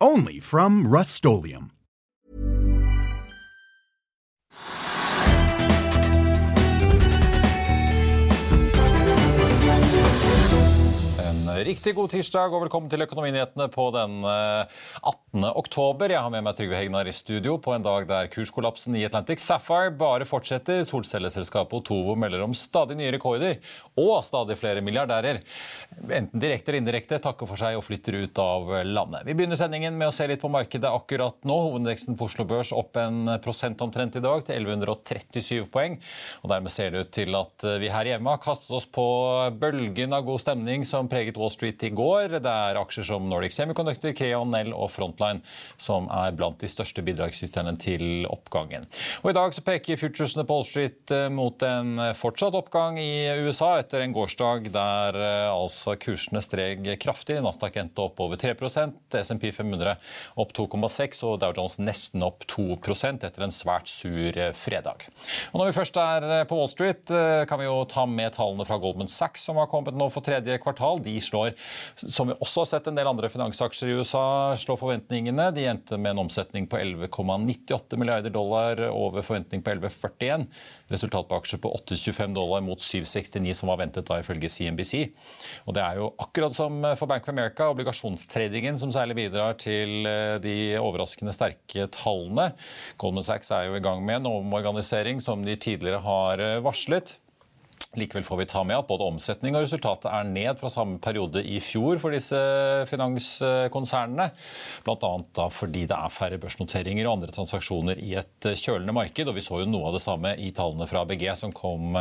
Only from Rust Riktig god tirsdag og velkommen til Økonominyhetene på den 18. Eh, oktober. Jeg har med meg Trygve Hegnar i studio på en dag der kurskollapsen i Atlantic Sapphire bare fortsetter. Solcelleselskapet Otovo melder om stadig nye rekorder og stadig flere milliardærer. Enten direkte eller indirekte takker for seg og flytter ut av landet. Vi begynner sendingen med å se litt på markedet akkurat nå. Hovedindeksen på Oslo Børs opp en prosent omtrent i dag til 1137 poeng. Og Dermed ser det ut til at vi her hjemme har kastet oss på bølgen av god stemning som preget Wall Street i går. Det er aksjer som Nordic Semiconductor, Creon, Nell og Frontline som er blant de største bidragsyterne til oppgangen. Og I dag så peker futuresene på Wall Street eh, mot en fortsatt oppgang i USA etter en gårsdag der eh, altså kursene streg kraftig. Nasdaq endte opp over 3% SMP 500 opp 2,6 og Dow Jones nesten opp 2% etter en svært sur eh, fredag. Og Når vi først er på Wall Street, kan vi jo ta med tallene fra Goldman Sachs som har kommet nå for tredje kvartal. De slår slår, som vi også har sett en del andre finansaksjer i USA slå forventningene. De endte med en omsetning på 11,98 milliarder dollar over forventning på 11,41. Resultat på aksjer på 8,25 dollar mot 7,69 som var ventet da ifølge CNBC. Og Det er jo akkurat som for Bank of America, obligasjonstradingen som særlig bidrar til eh, de overraskende sterke tallene. Goldman Sachs er jo i gang med en omorganisering som de tidligere har eh, varslet. Likevel får vi ta med at både omsetning og resultatet er ned fra samme periode i fjor for disse finanskonsernene. Bl.a. fordi det er færre børsnoteringer og andre transaksjoner i et kjølende marked. og Vi så jo noe av det samme i tallene fra ABG som kom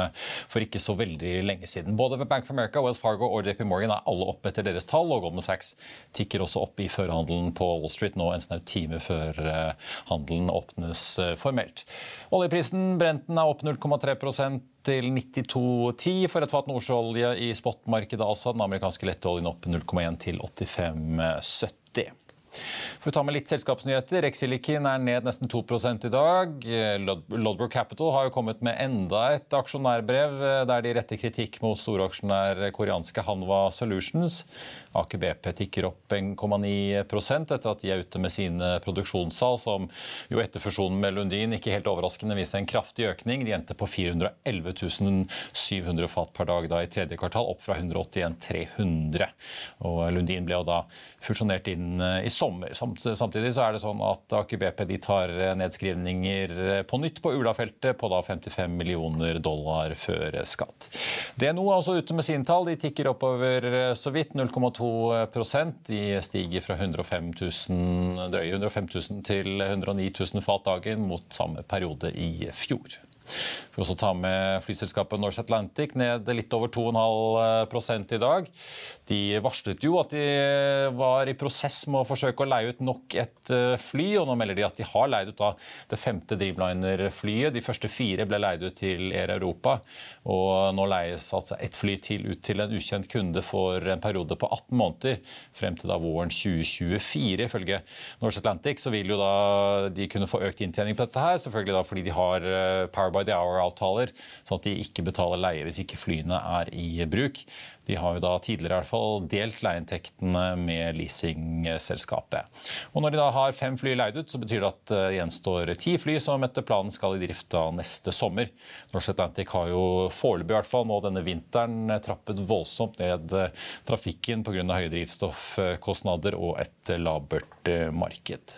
for ikke så veldig lenge siden. Både Bank of America, Wells Fargo og JP Morgan er alle oppe etter deres tall, og Goldman Sachs tikker også opp i førhandelen på Wall Street nå en snau time før eh, handelen åpnes eh, formelt. Oljeprisen Brenten er opp 0,3 til 92,10 for et fat nordsjøolje i spotmarkedet. Altså den amerikanske letteoljen opp 0,1 til 85,70. For å ta med litt selskapsnyheter. Rexilicon er ned nesten 2 i dag. Lodbrook Capital har jo kommet med enda et aksjonærbrev der de retter kritikk mot storaksjonær koreanske Hanwa Solutions. Aker BP tikker opp 1,9% etter at de er ute med sine produksjonssal, som jo etter fusjonen med Lundin ikke helt overraskende viste en kraftig økning. De endte på 411 700 fat per dag da i tredje kvartal, opp fra 181 300. Og Lundin ble jo da fusjonert inn eh, i sommer. Samtidig så er det sånn at Aker BP tar nedskrivninger på nytt på Ula-feltet på da 55 millioner dollar før skatt. DNO er også ute med sine tall. De tikker oppover så vidt 0,2 de stiger fra 105 000, drøye 105 000 til 109 000 fat dagen mot samme periode i fjor. Får også ta med flyselskapet Norse Atlantic ned litt over 2,5 i dag. De varslet jo at de var i prosess med å forsøke å leie ut nok et eh, fly, og nå melder de at de har leid ut det femte Dreamliner-flyet. De første fire ble leid ut til Air Europa, og nå leies altså ett fly til ut til en ukjent kunde for en periode på 18 måneder, frem til da våren 2024. Ifølge Norse Atlantic så vil jo da de kunne få økt inntjening på dette her, selvfølgelig da fordi de har eh, Power by the Hour-avtaler, sånn at de ikke betaler leie hvis ikke flyene er i bruk. De har jo da tidligere i hvert fall delt leieinntektene med leasingselskapet. Og Når de da har fem fly leid ut, så betyr det at det gjenstår ti fly som etter planen skal i drift da neste sommer. Norse Atlantic har jo foreløpig i hvert fall nå denne vinteren trappet voldsomt ned trafikken pga. høye drivstoffkostnader og et labert marked.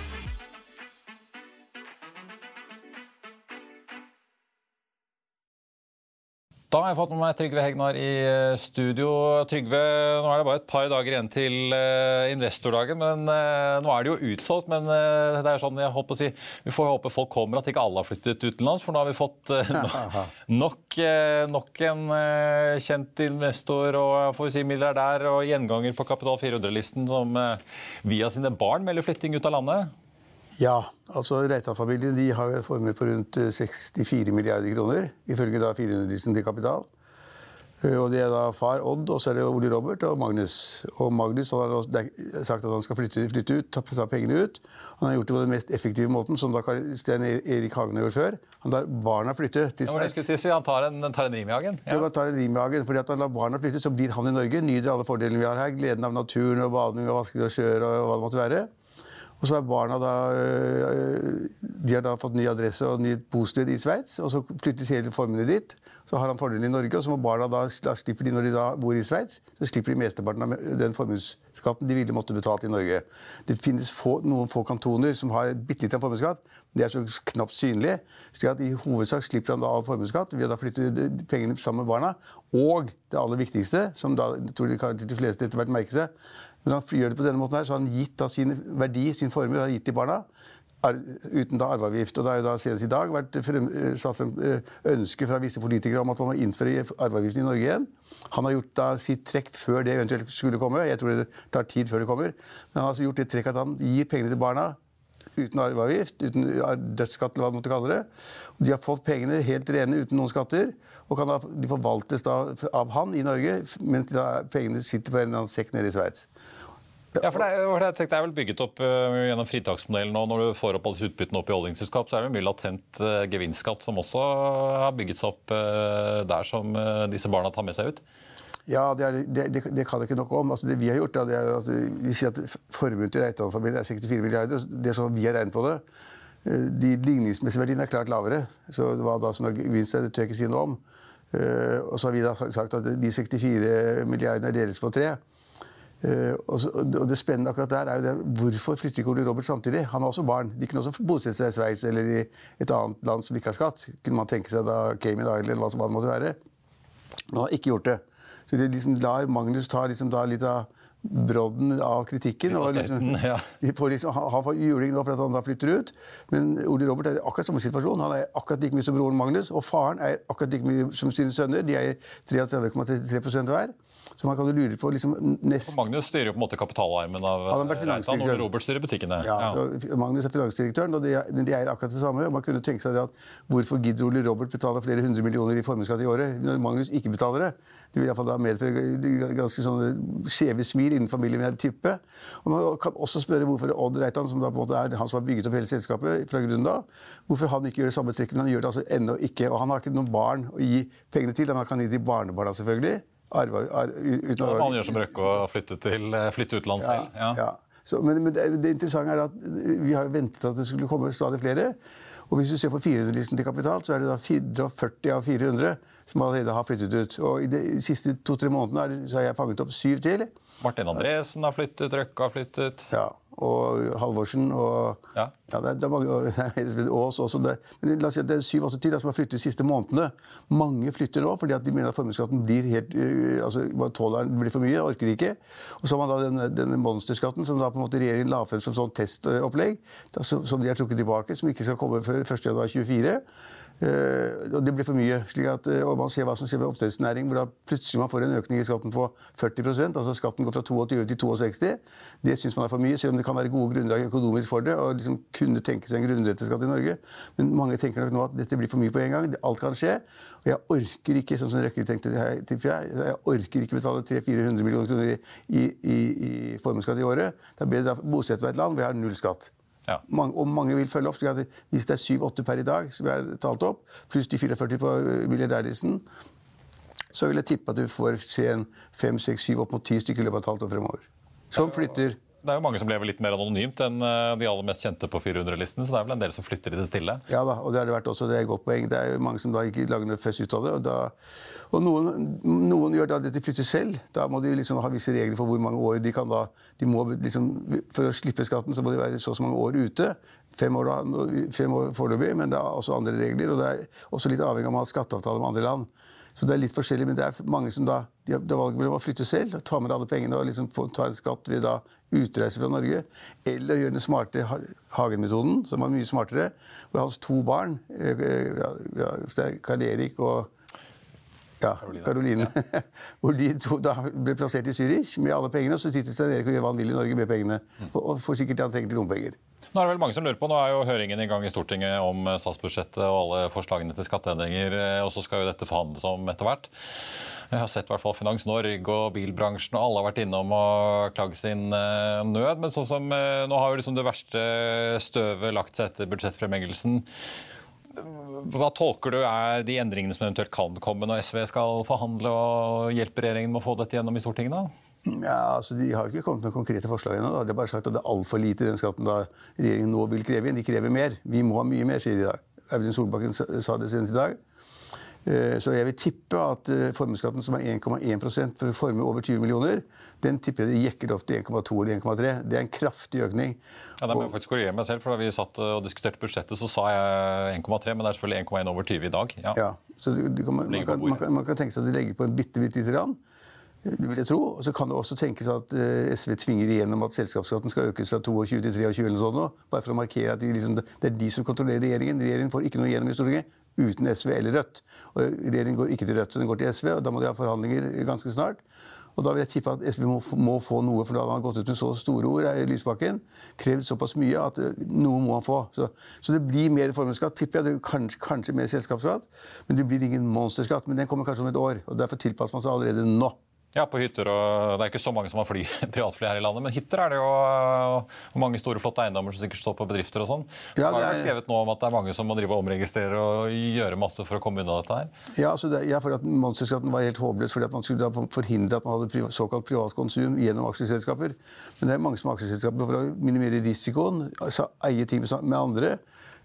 Da har jeg fått med meg Trygve Hegnar i eh, studio. Trygve, nå er det bare et par dager igjen til eh, investordagen. men uh, Nå er det jo utsolgt, men det er sånn jeg håper å si, vi får håpe folk kommer, at ikke alle har flyttet utenlands. For nå har vi fått nok, nok, en kjent investor og får vi si milliardær og gjenganger på Kapital 400-listen som via sine barn melder flytting ut av landet. Ja, altså Reitan-familien de har en formue på rundt 64 eh, milliarder kroner, ifølge da 400 til kapital. Eh, og Det er da far Odd, og så er det Ole Robert og Magnus. Og Magnus han har sagt at han skal flytte, flytte ut, ta, ta, pengene ut. Han har gjort det på den mest effektive måten, som da Stein Erik Hagen har gjort før. Han lar barna flytte til Sveits. Ja, si, han tar en, tar en rim i hagen? Ja. ja, han tar en rim i hagen, fordi at han lar barna flytte, så blir han i Norge. Nyter alle fordelene vi har her. Gleden av naturen og bading og vasking av sjøer og hva det måtte være. Og så har barna da øh, De har da fått ny adresse og nytt bosted i Sveits. Og så flytter hele formuen dit. Så har han fordelen i Norge, og så må barna da, da slipper de når de da bor i Sveits, så slipper de mesteparten av den formuesskatten de ville måtte betalt i Norge. Det finnes få, noen få kantoner som har bitte litt av formuesskatt. Det er så knapt synlig. slik at i hovedsak slipper han da all formuesskatt ved å flytte pengene sammen med barna. Og det aller viktigste, som da tror de, de fleste etter hvert merker seg, når han gjør det på denne måten, her, så har han gitt da sin verdi, sin formue, har gitt til barna. Uten da arveavgift. Og det har jo da senest i dag vært frem, eh, satt frem eh, ønske fra visse politikere om at man må innføre arveavgiften i Norge igjen. Han har gjort da sitt trekk før det eventuelt skulle komme. Jeg tror det tar tid før det kommer. Men han har altså gjort det trekk at han gir pengene til barna uten arveavgift, uten dødsskatt eller hva man måtte kalle det. De har fått pengene helt rene uten noen skatter. Og da, de forvaltes da av han i Norge, mens pengene sitter på en eller annen sekk nede i Sveits. Ja, for det er, for det er vel bygget opp uh, gjennom fritaksmodellen. og Når du får opp alle utbyttene opp i oljeselskap, så er det mye latent uh, gevinstskatt som også har bygget seg opp uh, der som disse barna tar med seg ut? Ja, det, er, det, det, det kan jeg ikke noe om. Altså, det vi har gjort, da, det er, altså, Vi sier at formuen til Reitan-familien er 64 milliarder. Det er sånn vi har regnet på det. De ligningsmessige verdiene er klart lavere. Så hva da som er gevinst, det tør jeg ikke si noe om. Og så har vi da sagt at de 64 milliardene er deles på tre. Uh, og, det spennende akkurat der er jo det, Hvorfor flytter ikke Ole Robert samtidig? Han har også barn. De kunne også bosette seg i Sveits eller i et annet land som ikke har skatt. Kunne man tenke seg da Cayman Island eller hva, hva det måtte være. Men han har ikke gjort det. Så de liksom lar Magnus ta liksom litt av brodden av kritikken. Og liksom, ja. liksom, han får juling nå for at han da flytter ut. Men Ole Robert er i akkurat samme situasjon. Han er akkurat like mye som broren Magnus. Og faren er akkurat like mye som sine sønner. De er 33,33 hver. Så man kan jo lure på liksom, nest... Magnus styrer jo på en måte kapitalarmen av Reitan, og Robert styrer butikkene. Ja, ja. Magnus er finansdirektøren, og de, de eier akkurat det samme. og man kunne tenke seg at Hvorfor gidder Ole Robert betale flere hundre millioner i formuesskatt i året når Magnus ikke betaler det? Det vil iallfall da medføre ganske sånne skjeve smil innen familien, vil jeg tippe. Og man kan også spørre hvorfor Odd Reitan, som da på en måte er han som har bygget opp hele selskapet fra grunnen da, hvorfor han ikke gjør det samme trekket. Men han gjør det altså ennå ikke. Og han har ikke noen barn å gi pengene til. Han kan gi til barnebarna, selvfølgelig arve, arve, uten arve. Man gjør som Røkke og flytte, til, eh, flytte utenlands ja, selv. Ja. ja. Så, men, men det, det, interessante er at vi har ventet at det skulle komme stadig flere. Og hvis du ser på 400-listen til kapital, så er det da 440 av 400 som allerede har flyttet ut. Og i de siste to-tre månedene så har jeg fanget opp syv til. Martin Andresen har flyttet, Røkke har flyttet. Ja, og Halvorsen og ja. ja det, er, det er mange, Ås også. Det, men la oss si at det er syv-åtte til som har flyttet de siste månedene. Mange flytter nå fordi at de mener at formuesskatten blir helt altså Man tåler blir for mye, orker ikke. Og så har man da denne, denne monsterskatten som da på en måte regjeringen la frem som sånn testopplegg, da, som, som, de har trukket tilbake, som ikke skal komme før 1.1.24. Uh, og det blir for mye. slik at, uh, og Man ser hva som skjer med oppdrettsnæringen, hvor da plutselig man får en økning i skatten på 40% altså Skatten går fra 22 til 62 Det syns man er for mye, selv om det kan være gode grunnlag økonomisk for det. og liksom kunne tenke seg en grunnretteskatt i Norge. Men mange tenker nok nå at dette blir for mye på en gang. Alt kan skje. Og jeg orker ikke sånn som Røkke tenkte jeg orker ikke betale 300-400 millioner kroner i, i, i, i formuesskatt i året. Det er bedre å bosette meg i et land hvor jeg har null skatt. Ja. Mange, og mange vil følge opp. slik Hvis det er 7-8 per i dag, som er talt opp, pluss de 44 på eh, milliardærlisten, så vil jeg tippe at du får se en 5-6-7 opp mot 10 stykker i løpet av et halvt år fremover. Som flytter det er jo mange som lever litt mer anonymt enn eh, de aller mest kjente på 400-listen. Så det er vel en del som flytter i det stille? Ja da, og det har det vært også. Det er et godt poeng. Det er jo mange som da ikke lager noe fest ut av det. Og, da, og noen, noen, gjør da det de flytter selv. Da må de liksom ha visse regler for hvor mange år de kan da de må liksom, For å slippe skatten så må de være så og så mange år ute. Fem år, da, fem år foreløpig, men det er også andre regler. Og det er også litt avhengig av om man har skatteavtale med andre land. Så det er litt forskjellig, men det er mange som da de har, valget mellom å flytte selv, ta med alle pengene og liksom få, ta en skatt ved da utreise fra Norge, eller gjøre den smarte Hagen-metoden, som var mye smartere, hvor hans to barn, eh, ja, ja, Karl Erik og ja, Karoline. Hvor de to da ble plassert i Zürich med alle pengene. Og så sitter Stein Erik og gjør hva han vil i Norge med pengene. Og får sikkert det han trenger til lommepenger. Nå er det vel mange som lurer på, nå er jo høringen i gang i Stortinget om statsbudsjettet og alle forslagene til skatteendringer. Og så skal jo dette forhandles om etter hvert. Jeg har sett i hvert fall Finans Norge og bilbransjen og alle har vært innom og klagd sin eh, nød. Men sånn som, eh, nå har jo liksom det verste støvet lagt seg etter budsjettfremleggelsen. Hva tolker du er de endringene som eventuelt kan komme når SV skal forhandle og hjelpe regjeringen med å få dette gjennom i Stortinget? da? Ja, altså De har ikke kommet med konkrete forslag ennå. De har bare sagt at det er altfor lite i den skatten da regjeringen nå vil kreve inn. De krever mer. Vi må ha mye mer, sier de i dag. Audun Solbakken sa det senest i dag. Eh, så jeg vil tippe at eh, formuesskatten, som er 1,1% for formue over 20 millioner, den tipper jeg de jekker opp til 1,2 eller 1,3. Det er en kraftig økning. Ja, Da må jeg faktisk korrigere meg selv, for Da vi satt og diskuterte budsjettet, så sa jeg 1,3, men det er selvfølgelig 1,1 over 20 i dag. Ja, ja så kan, man, kan, man, kan, man, kan, tenke seg at de legger på en bitte, bitte lite grann. Vil jeg tro. Og så kan det også tenkes at uh, SV tvinger igjennom at selskapsskatten skal økes fra 22 til 23 eller noe sånt. Bare for å markere at de, liksom, det er de som kontrollerer regjeringen. Regjeringen får ikke noe igjennom i Stortinget uten SV eller Rødt. Og regjeringen går ikke til Rødt, så den går til SV, og da må de ha forhandlinger ganske snart. Og da vil jeg tippe at SV må, må, få noe, for da har han gått ut med så store ord i Lysbakken. Krevd såpass mye at eh, noe må han få. Så, så det blir mer formuesskatt, tipper jeg. Det kanskje, kanskje mer selskapsskatt. Men det blir ingen monsterskatt. Men den kommer kanskje om et år. og Derfor tilpasser man seg allerede nå. Ja, på hytter. og Det er ikke så mange som har fly, privatfly her i landet, men hytter er det jo mange store, flotte eiendommer som sikkert står på bedrifter og sånn. Ja, det er skrevet nå om at det er mange som må drive og omregistrere og gjøre masse for å komme unna dette her. Ja, altså det, ja for at monsterskatten var helt håpløs fordi at man skulle forhindre at man hadde såkalt privat konsum gjennom aksjeselskaper. Men det er mange som har aksjeselskaper for å minimere risikoen, altså eie ting med andre.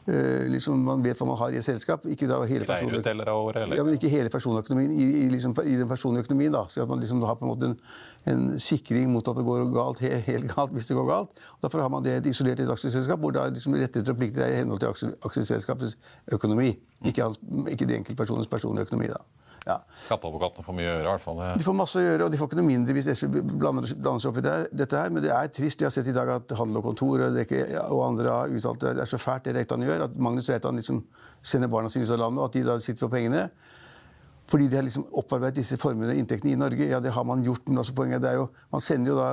Uh, liksom man vet hva man har i et selskap. Ikke, da, hele personøkonomien, ja, men ikke hele personøkonomien i, i, liksom, i, den personlige økonomien. Da. Så at man liksom har på en måte en, en, sikring mot at det går galt, helt, helt galt hvis det går galt. Og derfor har man det isolert i et aksjeselskap, hvor da liksom rettigheter og plikter er i henhold til aksjeselskapets økonomi. Ikke, hans, ikke de enkeltpersoners personlige økonomi. da. Ja. Skatteadvokatene får mye å gjøre. i hvert fall. De får masse å gjøre, og de får ikke noe mindre hvis SV blander, blander seg opp i det, dette her. Men det er trist. Jeg har sett i dag at Handel og Kontor og, og andre har uttalt at det er så fælt det Reitan gjør, at Magnus Reitan liksom sender barna sine ut av landet, og at de da sitter på pengene. Fordi de har liksom opparbeidet disse formuene og inntektene i Norge. Ja, det har man gjort, men også poenget er jo Man sender jo da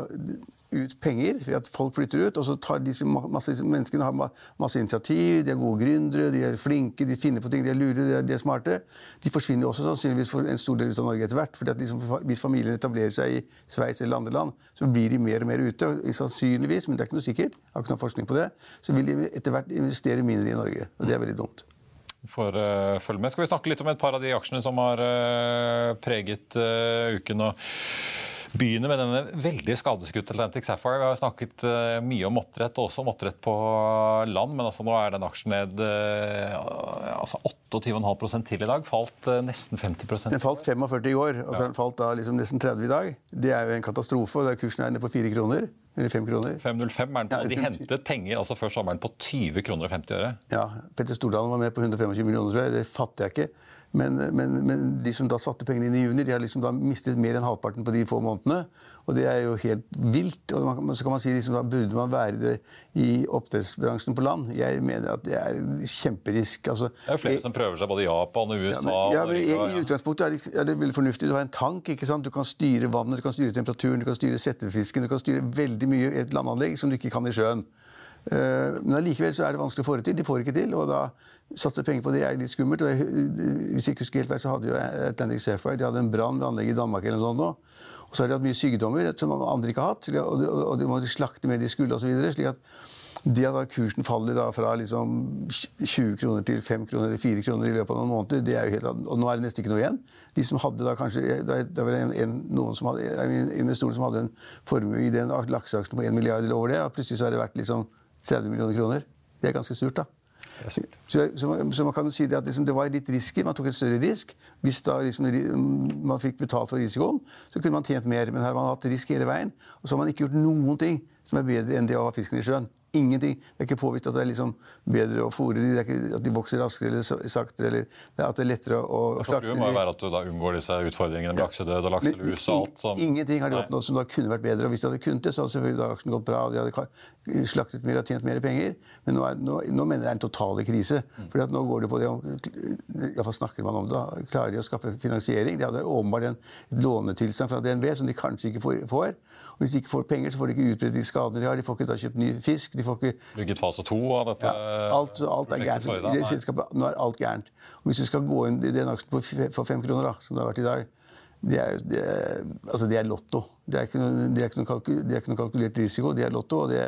ut penger ved at folk flytter ut. Og så tar disse masse menneskene har masse initiativ, de er gode gründere, de er flinke, de finner på ting, de er lure, de er, de er smarte. De forsvinner også sannsynligvis for en stor del av Norge etter hvert. fordi liksom, Hvis familien etablerer seg i Sveits eller andre land, så blir de mer og mer ute. Sannsynligvis, men det er ikke noe sikkert, jeg har ikke noe forskning på det, så vil de etter hvert investere mindre i Norge. Og det er veldig dumt. For, uh, følge med. Skal vi snakke litt om et par av de aksjene som har uh, preget uh, uken? og begynner med denne veldig skadeskutte Atlantic Sapphire. Vi har snakket uh, mye om oppdrett, også om oppdrett på land. Men altså, nå er den aksjen ned uh, altså 28,5 til i dag. Falt uh, nesten 50% Den falt 45 i går, og så har den falt da liksom nesten 30 i dag. Det er jo en katastrofe. og Kursen er nede på 4 kroner. Eller 5 kroner. 505 er den på. Ja, de hentet penger altså før sommeren på 20 kroner og 50 øre. Ja, Petter Stordalen var med på 125 millioner, tror jeg. Det fatter jeg ikke. Men, men, men, de som da satte pengene inn i juni, de har liksom da mistet mer enn halvparten på de få månedene. Og det er jo helt vilt. Og man, så kan man si liksom, da burde man være det i oppdrettsbransjen på land. Jeg mener at det er kjemperisk. Altså, det er jo flere jeg, som prøver seg både i Japan og USA. Ja, men, ja, men i, i, utgangspunktet er det, er det, veldig fornuftig. Du har en tank. ikke sant? Du kan styre vannet, du kan styre temperaturen, du kan styre settefisken. Du kan styre veldig mye i et landanlegg som du ikke kan i sjøen. Uh, men allikevel er det vanskelig å få det til. De får ikke til. og da satse penger på det er litt skummelt. og jeg, Hvis jeg husker helt feil, så hadde jo Atlantic Sapphire de hadde en brann ved anlegget i Danmark. eller noe sånt nå. Og så har de hatt mye sykdommer som andre ikke har hatt, og de, og de må slakte med de skulle osv. slik at det at kursen faller fra liksom 20 kroner til 5 kroner eller 4 kroner i løpet av noen måneder, det er jo helt, og nå er det nesten ikke noe igjen. De som hadde da kanskje, Det var en, en, noen som hadde, en investor som hadde en formue i den lakseaksjen på 1 milliard eller over det, og plutselig så har det vært liksom 30 millioner kroner. Det er ganske surt, da. Så, så, man, så, man, kan jo si det at liksom, det var litt risky. Man tok en større risk. Hvis da liksom, man fikk betalt for risikoen, så kunne man tjent mer. Men her har man hatt risk hele veien. Og så har man ikke gjort noen ting som er bedre enn det å ha fisken i sjøen. Ingenting. Det er ikke påvist at det er liksom bedre å fôre de, det ikke at de vokser raskere eller saktere, eller det er at det er lettere å å Det må jo være at du da unngår disse utfordringene med laksedød og lakselus og alt som Ingenting har de oppnådd som da kunne vært bedre. og Hvis de hadde kunnet det, så hadde selvfølgelig da aksjen gått bra. og De hadde slaktet mer og tjent mer penger. Men nå, er, nå, nå mener jeg det er en totale krise. Mm. Fordi nå går det på det om Iallfall snakker man om det. Klarer de å skaffe finansiering? De hadde åpenbart en et lånetilstand fra DNB som de kanskje ikke får. Og hvis de ikke får penger, så får de ikke utbredt de skadene de har. De får ikke da kjøpt ny fisk. de får ikke bygget fase to av dette ja, alt, alt er gærent. Selskapet, nå er alt gærent. Og hvis du skal gå inn i den aksjen for fem kroner, da, som det har vært i dag, det er, det er, altså det er lotto. Det er, ikke noe, det, er kalku, det er ikke noe kalkulert risiko, det er lotto. og det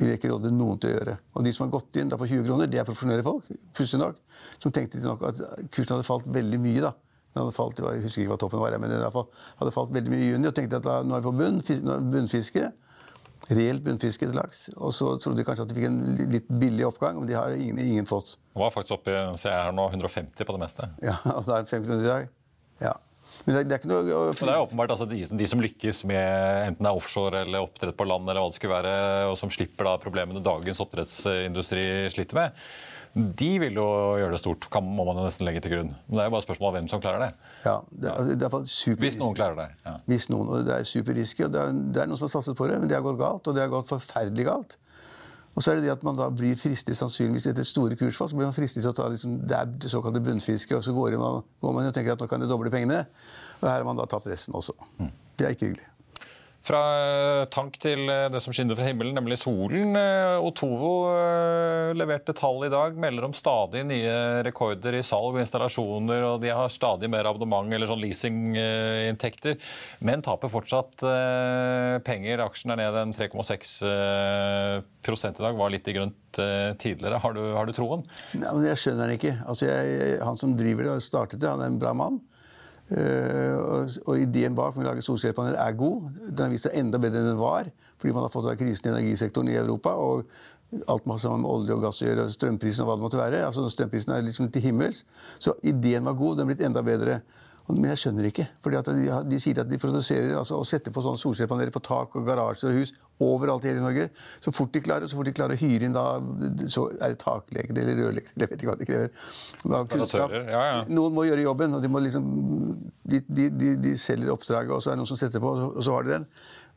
vil jeg ikke råde noen til å gjøre. Og de som har gått inn da på 20 kroner, det er profesjonelle folk, pussig nok, som tenkte nok at kursen hadde falt veldig mye. da. Den hadde falt, jeg husker ikke hva toppen var, men den hadde falt, veldig mye i juni. Og tenkte at da, nå er vi på bunn, er bunnfiske. Reelt bunnfiske til laks. Og så trodde de kanskje at de fikk en litt billig oppgang, men de har ingen, ingen fått. Nå var faktisk oppe i her nå, 150 på det meste. Ja, og det er det fem kroner i dag. Ja. Men det, det er ikke noe å- Men det er åpenbart altså, de, som- de som lykkes med enten det er offshore eller oppdrett på land, eller hva det skulle være, og som slipper da problemene dagens oppdrettsindustri sliter med, de vil jo gjøre det stort, kan, må man jo nesten legge til grunn. Men det er jo bare spørsmål om hvem som klarer det. Ja, det, er- det er Hvis noen klarer det. Ja. Hvis noen, og Det er superrisky, og det er, det er noen som har satset på det, men det har gått galt. Og det har gått forferdelig galt. Og så er det det at man da blir fristet sannsynligvis etter store kursfall, så blir man fristet til å ta liksom, det, det såkalte bunnfiske, og så går man, går man og tenker at nå kan jeg doble pengene. Og her har man da tapt resten også. Det er ikke hyggelig. Fra eh, tank til eh, det som skinner fra himmelen, nemlig solen. Eh, Otovo leverte tall i dag, melder om stadig nye rekorder i salg og installasjoner, og de har stadig mer abonnement eller sånn leasinginntekter, men taper fortsatt penger. Aksjen er ned en 3,6 eh, prosent i dag, var litt i grønt tidligere. Har du, har du troen? Men Jeg skjønner den ikke. Altså, jeg, han som driver det og startet det, han er en bra mann. Eh, og, ideen bak med å lage solcellepaneler er god. Den har vist seg enda bedre enn den var, fordi man har fått av krisen i energisektoren i Europa. og Alt sammen med olje og gass å gjøre, strømprisen og hva det måtte være. altså Strømprisen er liksom til himmels. Så ideen var god, den er blitt enda bedre. Men jeg skjønner ikke. fordi de, de sier at de produserer altså, og setter på sånne solcellepaneler på tak og garasjer og hus overalt i hele Norge. Så fort de klarer, så fort de klarer å hyre inn da, så er det takleger eller rørleger. Jeg vet ikke hva de krever. Av kunnskap. Ja, ja. Noen må gjøre jobben, og de, må liksom, de, de, de, de selger oppdraget, og så er det noen som setter på, og så, og så har de den.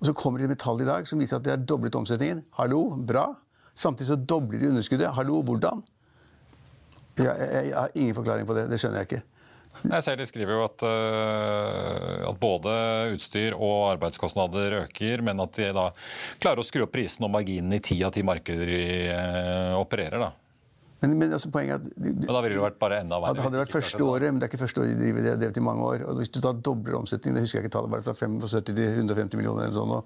Og så kommer det med tall i dag som viser at de har doblet omsetningen. Hallo, bra. Samtidig så dobler de underskuddet. Hallo, hvordan? Jeg, jeg, jeg har ingen forklaring på det. Det skjønner jeg ikke. Jeg ser De skriver jo at, eh, at både utstyr og arbeidskostnader øker, men at de da klarer å skru opp prisen og marginen i ti av ti markeder de eh, opererer. da. Men, men altså, poenget er at de, de, Men da ville det vært bare enda verre. hadde, det vært første året, men det er ikke første året de driver det, det har drevet i mange år. Og hvis du tar dobler omsetningen, det husker jeg ikke tallet, bare fra 75 til 150 millioner eller sånn nå.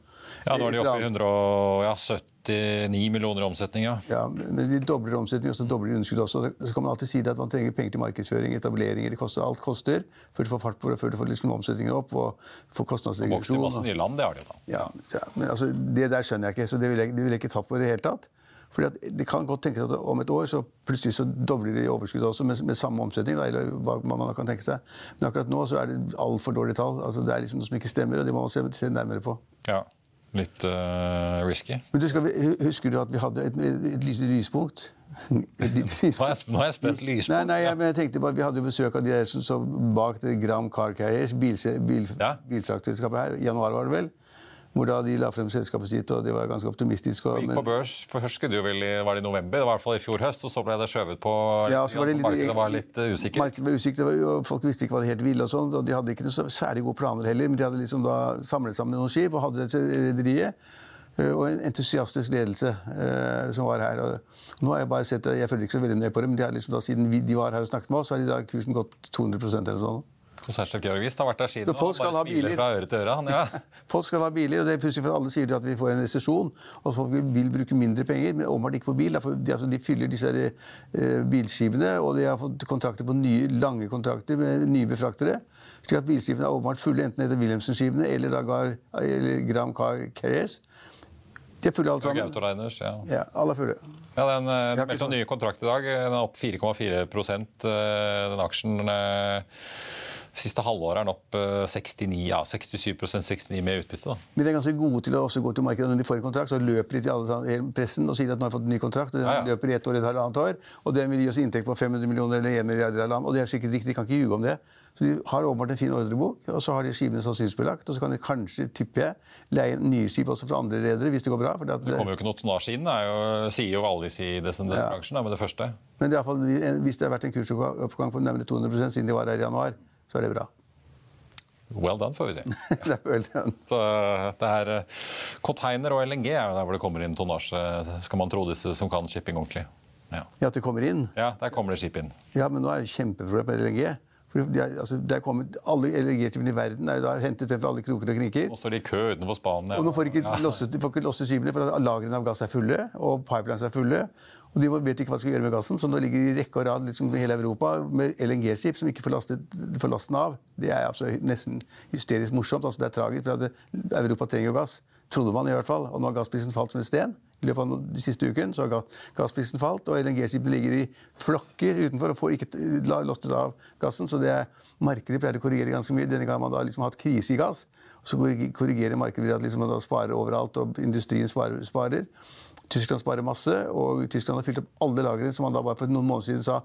Ja, Nå er de oppe i annet. 179 millioner i omsetning. ja. Ja, men de dobler omsetningen, og så dobler de underskudd også. Så kan man alltid si det at man trenger penger til markedsføring, etableringer, det koster, alt koster, før du får fart på det, før du får liksom omsetningen opp, og får Og vokser i masse nye land, det har de da. Ja, ja, men altså, Det der skjønner jeg ikke, så det ville jeg, vil jeg ikke tatt på i det hele tatt. Fordi Det kan godt tenkes at om et år så plutselig så dobler de overskuddet også med, med samme omsetning. Da, eller hva man kan tenke seg. Men akkurat nå så er det altfor dårlige tall. Altså Det er liksom noe som ikke stemmer, og det må man se, se nærmere på. Ja, Litt uh, risky. Men du skal, Husker du at vi hadde et, et, et lyspunkt? Nå har jeg, spent. Lyspunkt. Nei, nei, jeg, men jeg tenkte bare, Vi hadde besøk av de der som så bak det Gram Car Carriers, bil, bil, Ja. bilfraktselskapet her. I januar var det vel. Hvor da de la frem selskapet sitt, og de var ganske optimistiske. Og, Gikk på børs, for husker du det vel var det i november, det var i hvert fall i fjor høst, og så ble det skjøvet på Ja, så var det litt, Markedet var litt eh, usikkert. Markedet var usikkert, og Folk visste ikke hva de helt ville. og sånt, og De hadde ikke noe så særlig gode planer heller, men de hadde liksom da samlet sammen noen skip og hadde dette rederiet. eh, Og en entusiastisk ledelse eh, som var her. Og nå har Jeg bare sett, jeg følger ikke så veldig ned på det, men de har liksom da, siden vi, de var her og snakket med oss, så har de da kursen gått 200% eller sånn. Konsertsjef Georgist har vært der siden. Så folk skal ha biler. fra øre til øre. Han, ja. Folk skal ha biler, og det er plutselig for alle sier at vi får en resesjon. Og folk vil, bruke mindre penger, men åpenbart ikke på bil. Derfor, De, altså, de fyller disse der, eh, bilskipene, og de har fått kontrakter på nye, lange kontrakter med nye befraktere. Slik at bilskipene er åpenbart fulle, enten etter Wilhelmsen-skipene eller, da Gar- eller Gram Car Carriers. De er fulle alle sammen. Autoliners, ja. Ja, alle er fulle. Ja, den, eh, meldte om sånn- ny kontrakt i dag. Den er opp 4,4 eh, Den aksjen Siste halvåret er den opp 69, ja, 67% 69 med utbytte. da. Men de er ganske gode til å også gå til markedet når de får en kontrakt. Så løper de til alle pressen og sier at de har fått en ny kontrakt. og Den ja, ja. løper i ett år, et halvannet år. Og den vil gi oss inntekt på 500 millioner eller 1 milliard. Og det er sikkert riktig, de kan ikke ljuge om det. Så de har åpenbart en fin ordrebok, og så har de skipene sannsynlighetsbelagt. Og så kan de kanskje, tipper jeg, leie nye skip også fra andre redere hvis det går bra. Det, kommer jo ikke noe tonnasje inn, det sier jo alle i descendentbransjen ja. med det første. Men det er i fall, hvis det har vært en kursoppgang på nærmere 200 siden de var her i januar, så er det bra. Well done, får vi si. det er well. Så det her, Container og LNG er jo der hvor det kommer inn tonnasje, skal man tro disse som kan shipping ordentlig. Ja. ja, At det kommer inn? Ja, der kommer det skip inn. Ja, men nå er det kjempeproblem med LNG. De er, altså, det er kommet, alle LNG-skipene i verden er jo da hentet frem fra alle kroker og kriker. Nå står de i kø utenfor Spania. Og nå får de ikke ja. losset, de får ikke losset skipene, for lagrene av gass er fulle, og pipelines er fulle. Og de vet ikke hva de skal gjøre med gassen, så nå ligger de i rekke og rad liksom, i hele Europa med LNG-skip som ikke får, lasten av. Det er altså nesten hysterisk morsomt. Altså, det er tragisk, for Europa trenger jo gass. Trodde man i hvert fall. Og nå har gassprisen falt som en sten. I løpet av den siste uken så har gassprisen falt, og LNG-skipene ligger i flokker utenfor og får ikke lostet av gassen. Så det er, markedet pleier å korrigere ganske mye. Denne gangen har man da liksom hatt krise i gass. Så korrigerer markedet ved at liksom man da sparer overalt, og industrien sparer. sparer. Tyskland sparer masse, og Tyskland har fylt opp alle lagrene. som man da bare for noen måneder siden sa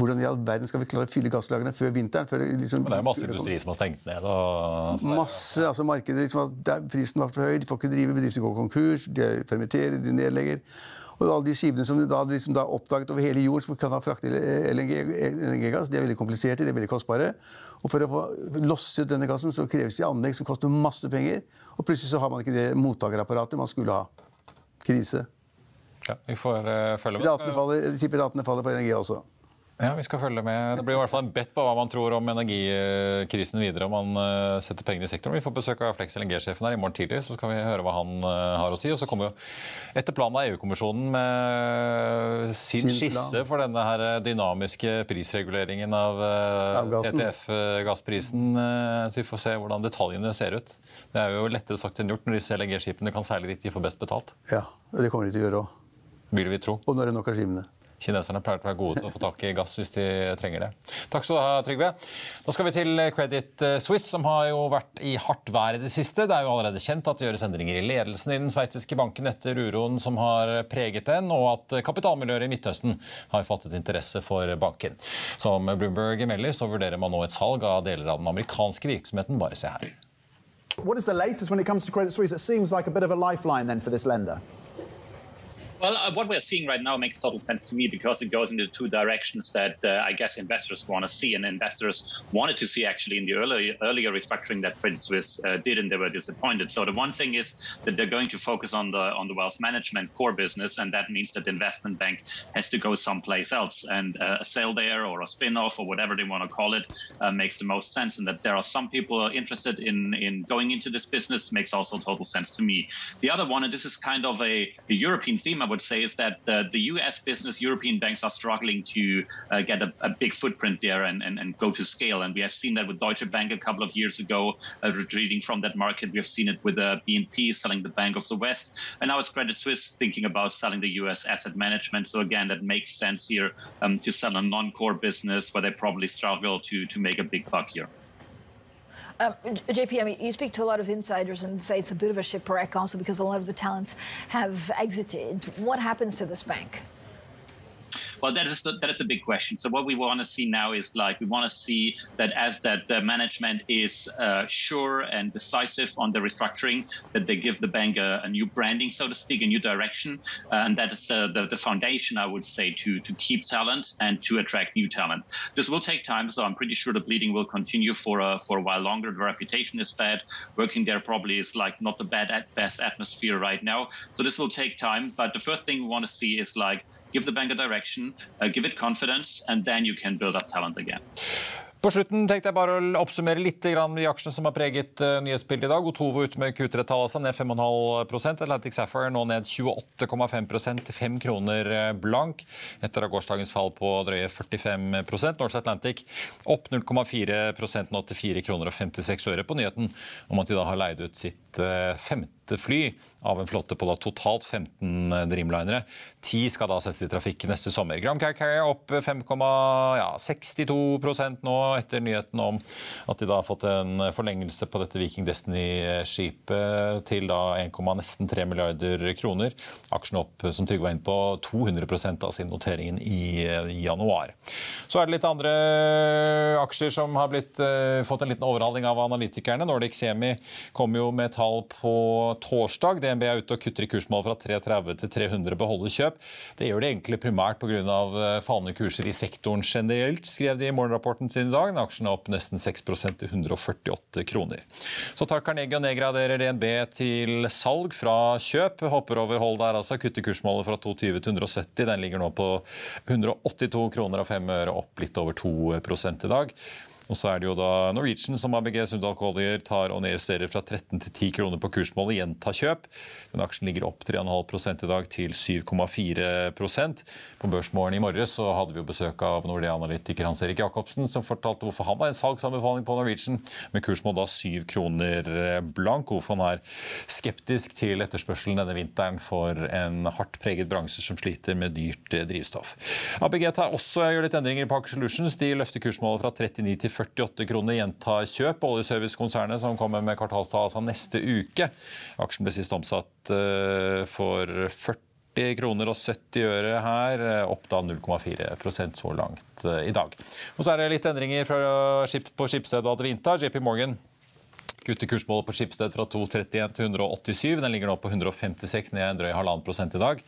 hvordan i all verden skal vi klare å fylle gasslagrene før vinteren? Før liksom, Men det er jo masse industri som har stengt ned. Og... Masse. altså Markedet liksom, der Prisen var for høy, de får ikke drive, bedrifter går konkurs, de permitterer, de nedlegger. Og alle de skipene som de da, liksom da oppdaget over hele jord som kan ha fraktet LNG-gass, de er veldig kompliserte, de er veldig kostbare. Og for å få losset denne gassen så kreves det anlegg som koster masse penger. Og plutselig så har man ikke det mottakerapparatet man skulle ha. Krise. Ja, vi får uh, følge med. Ratene faller, tipper ratene faller på LNG også. Ja, vi skal følge med. Det blir i hvert fall en bet på hva man tror om energikrisen videre. om man uh, setter pengene i sektoren. Vi får besøk av Flex LNG-sjefen her i morgen tidlig, så skal vi høre hva han uh, har å si. Og så kommer jo etter planen av EU-kommisjonen med sin, sin skisse for denne her dynamiske prisreguleringen av TTF-gassprisen. så vi får se hvordan detaljene ser ut. Det er jo lettere sagt enn gjort når disse LNG-skipene kan seile dit de får best betalt. Ja, det kommer de til å gjøre òg. Vil vi tro. Og når det er nok av skipene. Kineserne pleier å være gode til å få tak i gass hvis de trenger det. Takk skal du ha, Trygve. Da skal vi til Credit Suisse, som har jo vært i hardt vær i det siste. Det er jo allerede kjent at det gjøres endringer i ledelsen i den sveitsiske banken etter uroen som har preget den, og at kapitalmiljøer i Midtøsten har fattet interesse for banken. Som Bloomberg melder, så vurderer man nå et salg av deler av den amerikanske virksomheten. Bare se her. What is the latest when it comes to Credit Suisse? It seems like a bit of a lifeline then for this lender. Well, uh, what we're seeing right now makes total sense to me because it goes into two directions that uh, I guess investors want to see, and investors wanted to see actually in the early, earlier restructuring that Credit Suisse uh, did, and they were disappointed. So the one thing is that they're going to focus on the on the wealth management core business, and that means that the investment bank has to go someplace else, and uh, a sale there or a spin-off or whatever they want to call it uh, makes the most sense. And that there are some people interested in in going into this business makes also total sense to me. The other one, and this is kind of a, a European theme. Would say is that the, the US business, European banks are struggling to uh, get a, a, big footprint there and, and, and, go to scale. And we have seen that with Deutsche Bank a couple of years ago, uh, retreating from that market. We have seen it with uh, BNP selling the Bank of the West. And now it's Credit Suisse thinking about selling the US asset management. So again, that makes sense here um, to sell a non-core business where they probably struggle to, to make a big buck here. Um, JP, I mean, you speak to a lot of insiders and say it's a bit of a shipwreck also because a lot of the talents have exited. What happens to this bank? Well, that is the, that is the big question. So what we want to see now is like we want to see that as that the management is uh, sure and decisive on the restructuring, that they give the bank a, a new branding, so to speak, a new direction, uh, and that is uh, the, the foundation, I would say, to to keep talent and to attract new talent. This will take time, so I'm pretty sure the bleeding will continue for a for a while longer. The reputation is bad. Working there probably is like not the bad at best atmosphere right now. So this will take time. But the first thing we want to see is like give the bank a direction, uh, give it confidence, and then you can build up talent again. På slutten tenkte jeg bare å oppsummere litt grann de aksjene som har preget eh, nyhetsbildet i dag. Otovo ut med Q3-tallet altså, ned 5,5 Atlantic Sapphire nå ned 28,5 til 5 kroner eh, blank etter av gårsdagens fall på drøye 45 Norse Atlantic opp 0,4 nå til 4 kroner og 56 øre på nyheten om at de da har leid ut sitt eh, 15 fly av en flotte på da totalt 15 eh, Dreamlinere. Ti skal da settes i trafikk neste sommer. Gram Car Carrier opp 5,62 ja, nå etter nyheten om at de da har fått en forlengelse på dette Viking Destiny-skipet til da 1,3 milliarder kroner. Aksjen opp, eh, som Trygve var inne på, 200 av sin notering i eh, januar. Så er det litt andre aksjer som har blitt, fått en liten overhaling av analytikerne. Nordic Semi kom jo med tall på torsdag. DNB er ute og kutter i kursmål fra 330 til 300 beholder kjøp. Det gjør det egentlig primært pga. Eh, fallende kurser i sektoren generelt, skrev de i morgenrapporten sin i dag. Aksjen er opp nesten 6% til 148 kroner. Så tar Carnegie og nedgraderer DNB til salg fra kjøp. Hopper over hold der, altså. Kutter kursmålet fra 220 til 170. Den ligger nå på 182 kroner og 5 øre, opp litt over 2 i dag. Og så er det jo da Norwegian som ABG Sundal Collier tar og nedjusterer fra 13 til 10 kroner på kursmålet. Gjenta kjøp. Den aksjen ligger opp 3,5 i dag til 7,4% På Børsmorgen i morges så hadde vi jo besøk av Nordea-analytiker Hans Erik Jacobsen, som fortalte hvorfor han har en salgsanbefaling på Norwegian med kursmål da 7 kroner blank. Hvorfor han er skeptisk til etterspørselen denne vinteren for en hardt preget bransje som sliter med dyrt drivstoff. ABG tar også gjør litt endringer på Aker Solutions. De løfter kursmålet fra 39 til 48 kroner gjentar kjøp. Oljeservicekonsernet som kommer med kvartalstall altså neste uke. Aksjen ble sist omsatt eh, for 40 kroner og 70 øre her, eh, opp da 0,4% så langt eh, i dag. Og så er det litt endringer fra, på Skipsstedet og Advinta. JP Morgan kutter kursmålet på Skipsted fra 2,31 til 187. Den ligger nå på 156, ned en drøy halvannen prosent i dag.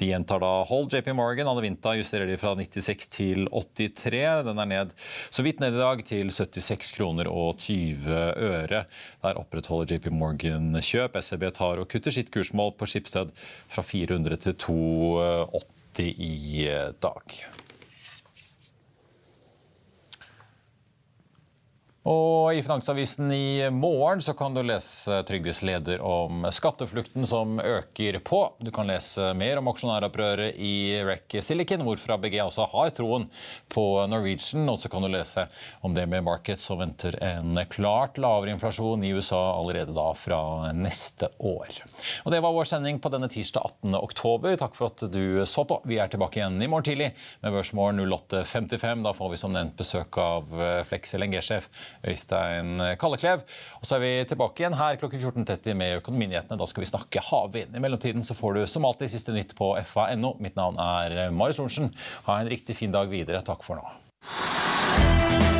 De gjentar da hold JP Morgan. Anne Vinta justerer de fra 96 til 83. Den er ned så vidt ned i dag til 76 kroner og 20 øre. Der opprettholder JP Morgan kjøp. SEB tar og kutter sitt kursmål på Skipsted fra 400 til 280 i dag. Og I Finansavisen i morgen så kan du lese Trygves leder om skatteflukten som øker på. Du kan lese mer om aksjonæropprøret i REC Silicon, hvorfor ABG også har troen på Norwegian. Og så kan du lese om det med Market som venter en klart lavere inflasjon i USA allerede da fra neste år. Og Det var vår sending på denne tirsdag 18. oktober. Takk for at du så på. Vi er tilbake igjen i morgen tidlig med Børsmorgen 08.55. Da får vi som nevnt besøk av Flex LNG-sjef Øystein Kalleklev. Og så er vi tilbake igjen her klokken 14.30 med Økonominyhetene. Da skal vi snakke havvind. I mellomtiden så får du som alltid siste nytt på fa.no. Mitt navn er Marius Lorentzen. Ha en riktig fin dag videre. Takk for nå.